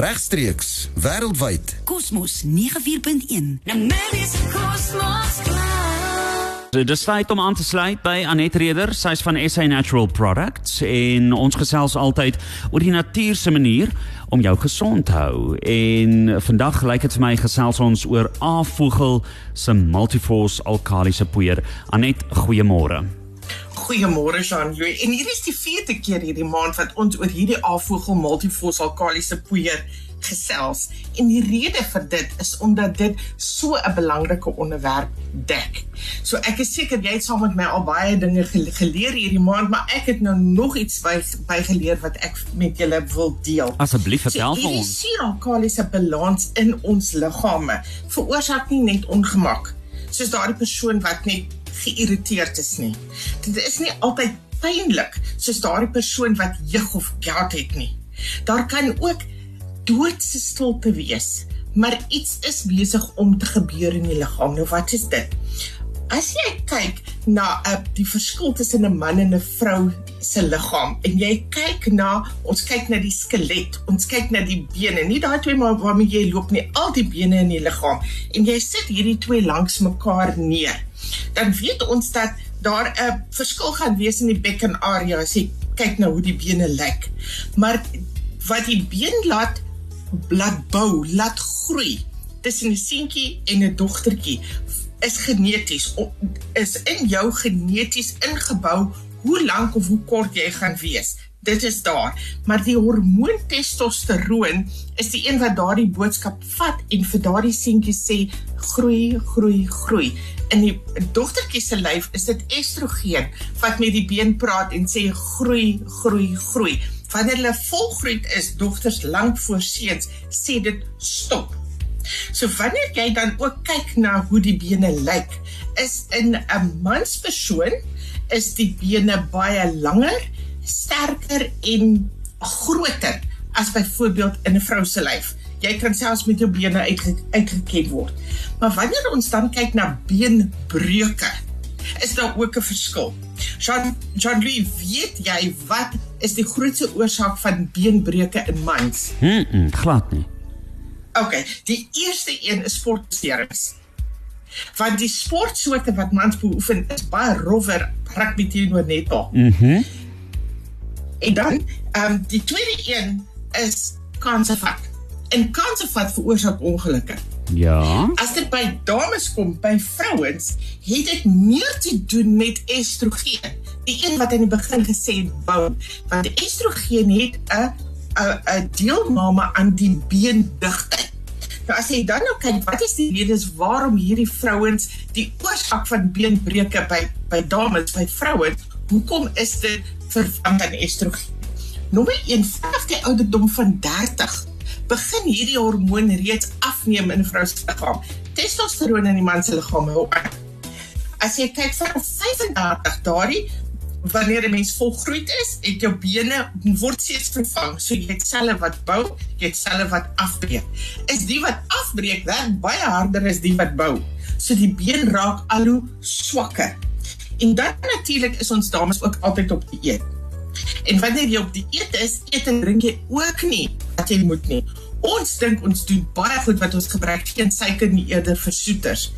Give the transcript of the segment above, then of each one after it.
regstreeks wêreldwyd. Kosmos 94.1. Namibia se Kosmos So, Dis tyd om aan te sluit by Anet Reder, sy's van SA Natural Products en ons gesels altyd oor die natuur se manier om jou gesond te hou. En vandag lyk dit vir my gesels ons oor Avoegel se Multiforce alkalisiese poeier. Anet, goeiemôre. Goeiemôre Jean-Louis. En hier is die vierde keer hierdie maand wat ons oor hierdie Avoegel Multifos alkalisiese poeier gesels. En die rede vir dit is omdat dit so 'n belangrike onderwerp dek. So ek is seker jy het saam met my al baie dinge gele- geleer hierdie maand, maar ek het nou nog iets by bygeleer wat ek met julle wil deel. Asseblief vertel So, vir hierdie ons. suuralkalisiese balans in ons liggame veroorsaak nie net ongemak soos daardie persoon wat net geïrriteerd is nie. Dit is nie altyd pynlik soos daardie persoon wat jeug of gout het nie. Daar kan ook doodse stilte wees, maar iets is besig om te gebeur in die liggaam. Nou wat is dit? As jy kyk na uh, die verskil tussen 'n man en 'n vrou se liggaam en jy kyk na ons kyk na die skelet, ons kyk na die bene, nie daai twee maar waarmee jy loop nie, al die bene in die liggaam en jy sit hierdie twee langs mekaar neer. Dan weet ons dat daar 'n verskil gaan wees in die bekkenarea as jy kyk na hoe die bene lyk. Maar wat die been laat laat bou, laat groei tussen 'n seentjie en 'n dogtertjie is geneties is in jou geneties ingebou hoe lank of hoe kort jy gaan wees. Dit is daar, maar die hormoon testosteroon is die een wat daardie boodskap vat en vir daardie seentjie sê groei, groei, groei. In die dogtertjie se lyf is dit estrogen wat met die been praat en sê groei, groei, groei. Wanneer hulle volgroei is, dogters lank voor seuns, sê dit stop. So wanneer jy dan ook kyk na hoe die bene lyk, is in 'n manspersoon is die bene baie langer, sterker en groter as byvoorbeeld in 'n vrou se lyf. Jy kan selfs met jou bene uitge uitgeken word. Maar wanneer ons dan kyk na beenbreuke, is daar ook 'n verskil. Jean Jean Louis, weet jy wat is die grootste oorsaak van beenbreuke in mans? Mm, -mm glad nie. Okay, die eerste een is sportbeserings. Want die sportsoorte wat mans beoefen is baie rowwer rugby teenoor netbal. Mhm. En dan, ehm um, die tweede een is kanservat. En kanservat veroorsaak ongelukke. Ja. As dit by dames kom, by vrouens, het dit meer te doen met estrogen. Die een wat aan die begin gesê het bou, want estrogen het 'n 'n 'n deelname aan die beendigte. Nou as jy dan nou kyk, wat is die redes waarom hierdie vrouens die oorsaak van beenbreuke by by dames, by vrouens, hoekom is dit verwant aan estrogen? Nommer 1, vanaf die ouderdom van 30 begin hierdie hormoon reeds afneem in 'n vrou se liggaam. Testosteron in die man se liggaam hou aan. As jy kyk van 35 daardie wanneer 'n mens volgroei is, het jou bene word steeds vervang. So jy het selle wat bou, jy het selle wat afbreek. Is die wat afbreek werk baie harder as die wat bou. So die been raak al hoe swakker. En dan natuurlik is ons dames ook altyd op die eet. En wanneer jy op die eet is, eet en drink jy ook nie wat jy moet nie. Ons dink ons doen baie goed wat ons gebruik geen suiker nie eerder versoeters.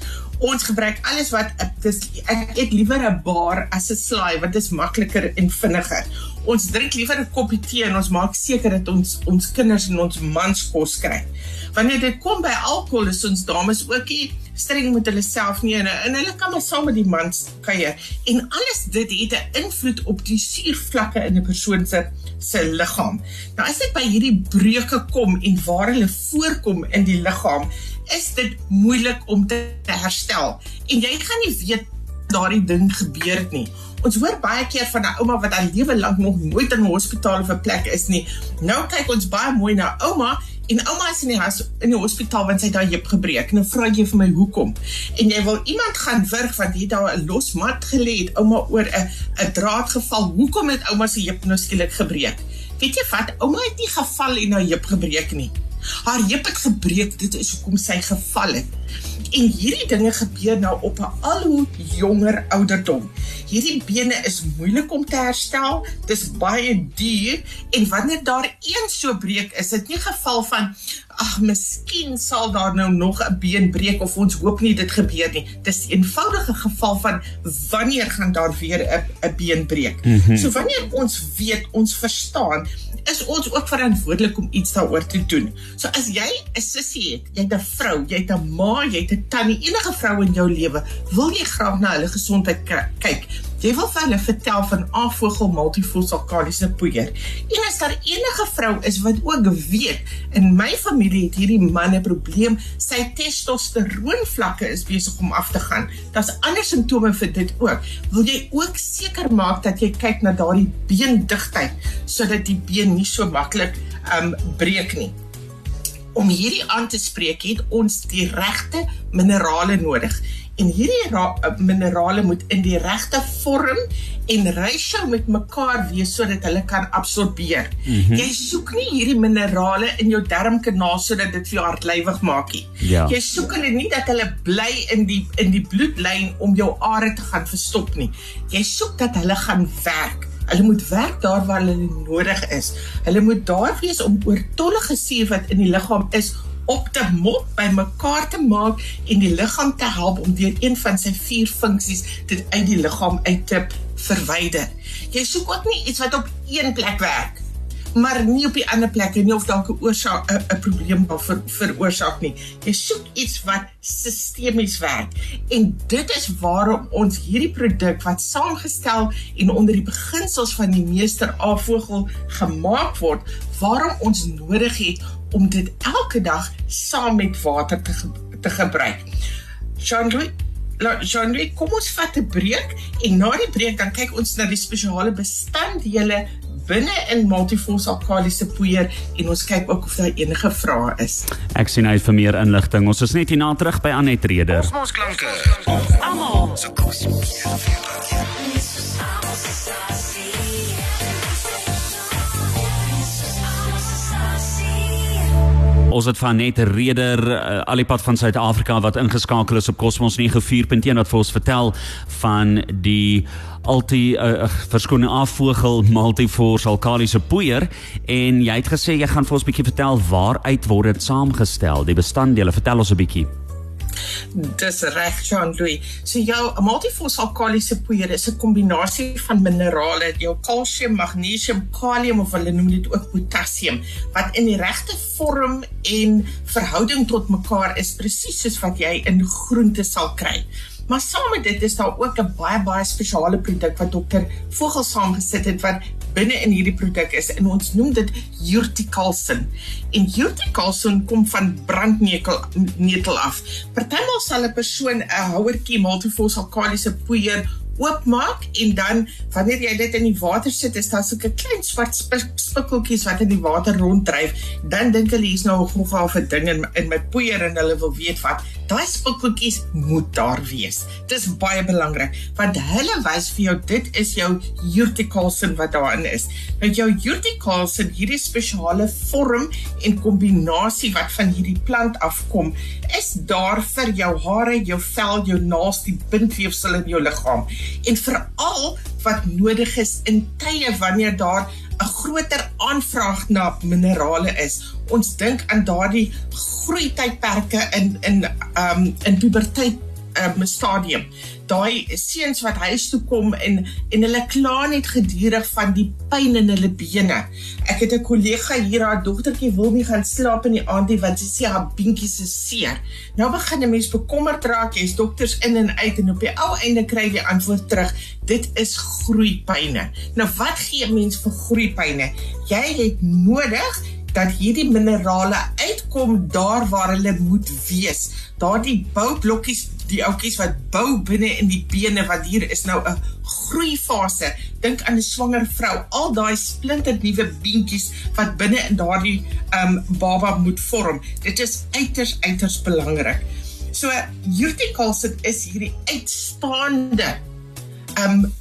Ons gebruik alles wat dis ek eet liewer 'n bar as 'n slaai want dit is makliker en vinniger. Ons drink liewer 'n koppie tee en ons maak seker dat ons ons kinders en ons mans kos kry. Wanneer dit kom by alkohol is ons dames ook nie streng met hulle self nie en, en hulle kan maar saam met die mans kuier en alles dit het 'n invloed op die suurvlakke in 'n persoon se se liggaam. Nou as dit by hierdie breuke kom en waar hulle voorkom in die liggaam, is dit moeilik om te herstel. En jy gaan nie weet daardie ding gebeur het nie. Ons hoor baie keer van 'n ouma wat haar lewe lank nog nooit in 'n hospitaal of 'n plek is nie. Nou kyk ons baie mooi na ouma en ouma is in die huis in die hospitaal want sy het haar heup gebreek. Nou vra jy vir my hoekom? En jy wil iemand gaan wurg want hier daar 'n los mat gelê het ouma oor 'n 'n draad geval. Hoekom het ouma se heup nou skielik gebreek? Weet jy wat? Ouma het nie geval en haar heup gebreek nie. Haar heup het gebreek, dit is hoekom sy geval het. En hierdie dinge gebeur nou op 'n al hoe jonger ouderdom. Hierdie bene is moeilik om te herstel. Dis baie duur en wanneer daar een so breek, is dit nie geval van ag, miskien sal daar nou nog 'n been breek of ons hoop nie dit gebeur nie. Dis 'n eenvoudige geval van wanneer gaan daar weer 'n been breek. Mm -hmm. So wanneer ons weet, ons verstaan is ons ook verantwoordelik om iets daaroor te doen. So as jy 'n sussie het, jy het 'n vrou, jy het 'n ma, jy het 'n tannie, enige vrou in jou lewe, wil jy graag na hulle gesondheid kyk. Jy wil vir hulle vertel van afvogel multifosalkaliese poeier. En as daar enige vrou is wat ook weet, in my familie het hierdie man 'n probleem, sy testosteroon vlakke is besig om af te gaan. Daar's ander simptome vir dit ook. Wil jy ook seker maak dat jy kyk na daardie beendigtheid sodat die been nie so maklik um breek nie. Om hierdie aan te spreek het ons die regte minerale nodig en hierdie minerale moet in die regte vorm en ratio met mekaar wees sodat hulle kan absorbeer. Mm -hmm. Jy soek nie hierdie minerale in jou darmkanaal sodat dit vir jou hartlywig maak nie. Ja. Jy soek hulle nie dat hulle bly in die in die bloedlyn om jou are te gaan verstop nie. Jy soek dat hulle gaan werk. Hulle moet werk daar waar hulle nodig is. Hulle moet daar wees om oortollige suur wat in die liggaam is op te mop by mekaar te maak en die liggaam te help om deur een van sy vier funksies dit uit die liggaam uit te verwyder. Jy soek ook nie iets wat op een plek werk maar nie op die ander plekke nie of dalk 'n oorsaak 'n probleem daar ver, veroorsaak nie. Jy soek iets wat sistemies werk. En dit is waarom ons hierdie produk wat saamgestel en onder die beginsels van die meester Avogel gemaak word, waarom ons nodig het om dit elke dag saam met water te ge te gebruik. Jean-Louis Jean-Louis, kom ons vat 'n breek en na die breek dan kyk ons na die spesiale bestanddele binne in multifosalkaliese poeier en ons kyk ook of daar enige vrae is. Ek sien uit vir meer inligting. Ons is net hierna terug by Anet Reder. Ons klanke. Almal. So kos. Ons het van net 'n reder uh, alipad van Suid-Afrika wat ingeskakel is op Cosmos 94.1 wat vir ons vertel van die alti uh, verskoning afvogel multiforce alkalisiese poeier en jy het gesê jy gaan vir ons 'n bietjie vertel waaruit word dit saamgestel die bestanddele. Vertel ons 'n bietjie Dis reg Jean-Louis. So jou multifosalkaliese poeier is 'n kombinasie van minerale, jou kalsium, magnesium, kalium of hulle noem dit ook potassium wat in die regte vorm en verhouding tot mekaar is presies soos wat jy in groente sal kry. Maar saam met dit is daar ook 'n baie baie spesiale produk wat dokter Vogel saamgesit het wat binne in hierdie produk is en ons noem dit urtikalsin. En urtikalsin kom van brandnetel netel af. Partymal sal 'n persoon 'n houertjie multifosalkaliese poeier oopmaak en dan wanneer jy dit in die water sit is daar 'n klein swart spikkeltjies wat in die water ronddryf. Dan dink hulle hier's nou nog al 'n ding in in my poeier en hulle wil weet wat. Daai spikkeltjies moet daar wees. Dis baie belangrik want hulle wys vir jou dit is jou urtikalsin wat daarin is. Nou jou urtikalsin hierdie spesiale vorm en kombinasie wat van hierdie plant afkom is daar vir jou hare jou vel jou naels die bindweefsel in jou liggaam en veral wat nodig is in tye wanneer daar 'n groter aanvraag na minerale is. Ons dink aan daardie groei tydperke in in um in puberteit um, stadium daai seuns wat huis toe kom en en hulle kla net gedurig van die pyn in hulle bene. Ek het 'n kollega hier, haar dogtertjie wil nie gaan slaap in die aandie want sy sê haar beentjies is seer. Nou begin 'n mens bekommerd raak, jy's dokters in en uit en op die ou einde kry jy antwoord terug, dit is groeipyne. Nou wat gee 'n mens vir groeipyne? Jy het nodig dat hierdie minerale uitkom daar waar hulle moet wees. Daardie boublokkies die oudjies wat bou binne in die bene wat hier is nou 'n groeifase. Dink aan 'n swanger vrou, al daai splinter nuwe beentjies wat binne in daardie um baba moet vorm. Dit is uiters uiters belangrik. So urticulture is hierdie uitstaande um 'n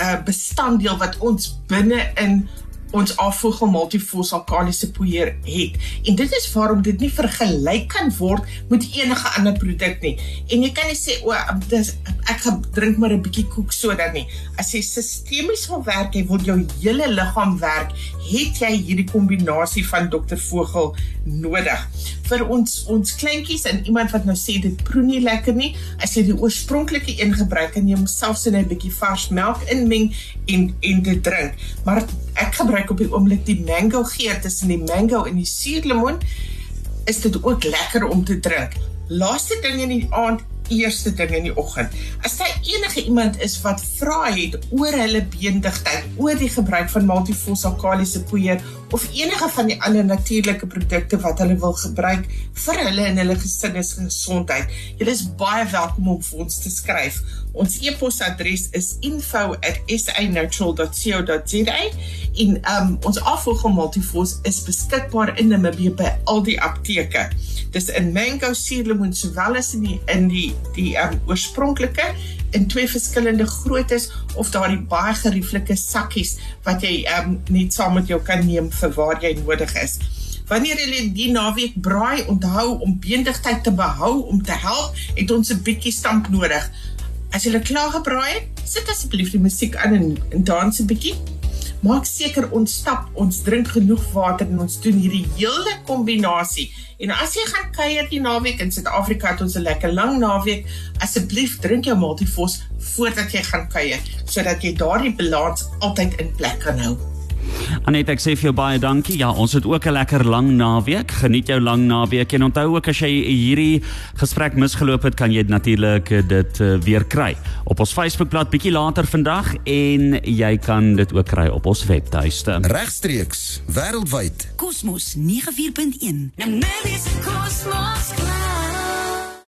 uh, bestanddeel wat ons binne in ons afvoegel multifos alkalisiese poeier het. En dit is waarom dit nie vergelyk kan word met enige ander produk nie. En jy kan nie sê o, dis ek drink maar 'n bietjie koek soda nie. As jy sistemies wil werk, jy wil jou hele liggaam werk, het jy hierdie kombinasie van Dr. Vogel nodig. Vir ons ons kleintjies en iemand wat nou sê dit proe nie lekker nie, as jy die oorspronklike een gebruik en jy homself so 'n bietjie vars melk inmeng en en dit drink. Maar ek gebruik op die oomblik die mango geur tussen die mango en die suurlemoen. Is dit ook lekker om te drink. Laaste ding in die aand eerste ding in die oggend. As daar enige iemand is wat vra het oor hulle beendigheid, oor die gebruik van multifossalkaliese poeier of enige van die ander natuurlike produkte wat hulle wil gebruik vir hulle en hulle gesondheid, julle is baie welkom om vir ons te skryf. Ons e-posadres is info@sanatural.co.za en um, ons afvoegel multifos is beskikbaar in Namibië by al die apteke. Dis in mango, suurlemoen sowel as in die in die die um, oorspronklike in twee verskillende groottes of daardie baie gerieflike sakkies wat jy um, net saam met jou kan neem vir waar jy nodig is. Wanneer jy die naweek braai, onthou om beendigheid te behou om te help, het ons 'n bietjie stamp nodig. As jy klaar gebraai het, sit asseblief die musiek aan en, en dans 'n bietjie. Maak seker ons stap, ons drink genoeg water en ons doen hierdie hele kombinasie. En as jy gaan kuier die naweek in Suid-Afrika, het ons 'n lekker lang naweek. Asseblief drink jou multivos voordat jy gaan kuier, sodat jy daardie balans altyd in plek kan hou. Anet ek sê vir jou baie dankie. Ja, ons het ook 'n lekker lang naweek. Geniet jou lang naweek en onthou ook as jy hierdie gesprek misgeloop het, kan jy natuurlik dit uh, weer kry op ons Facebookblad bietjie later vandag en jy kan dit ook kry op ons webtuiste. Regstreeks wêreldwyd. Kosmos 94.1. Nou net is kosmos klaar.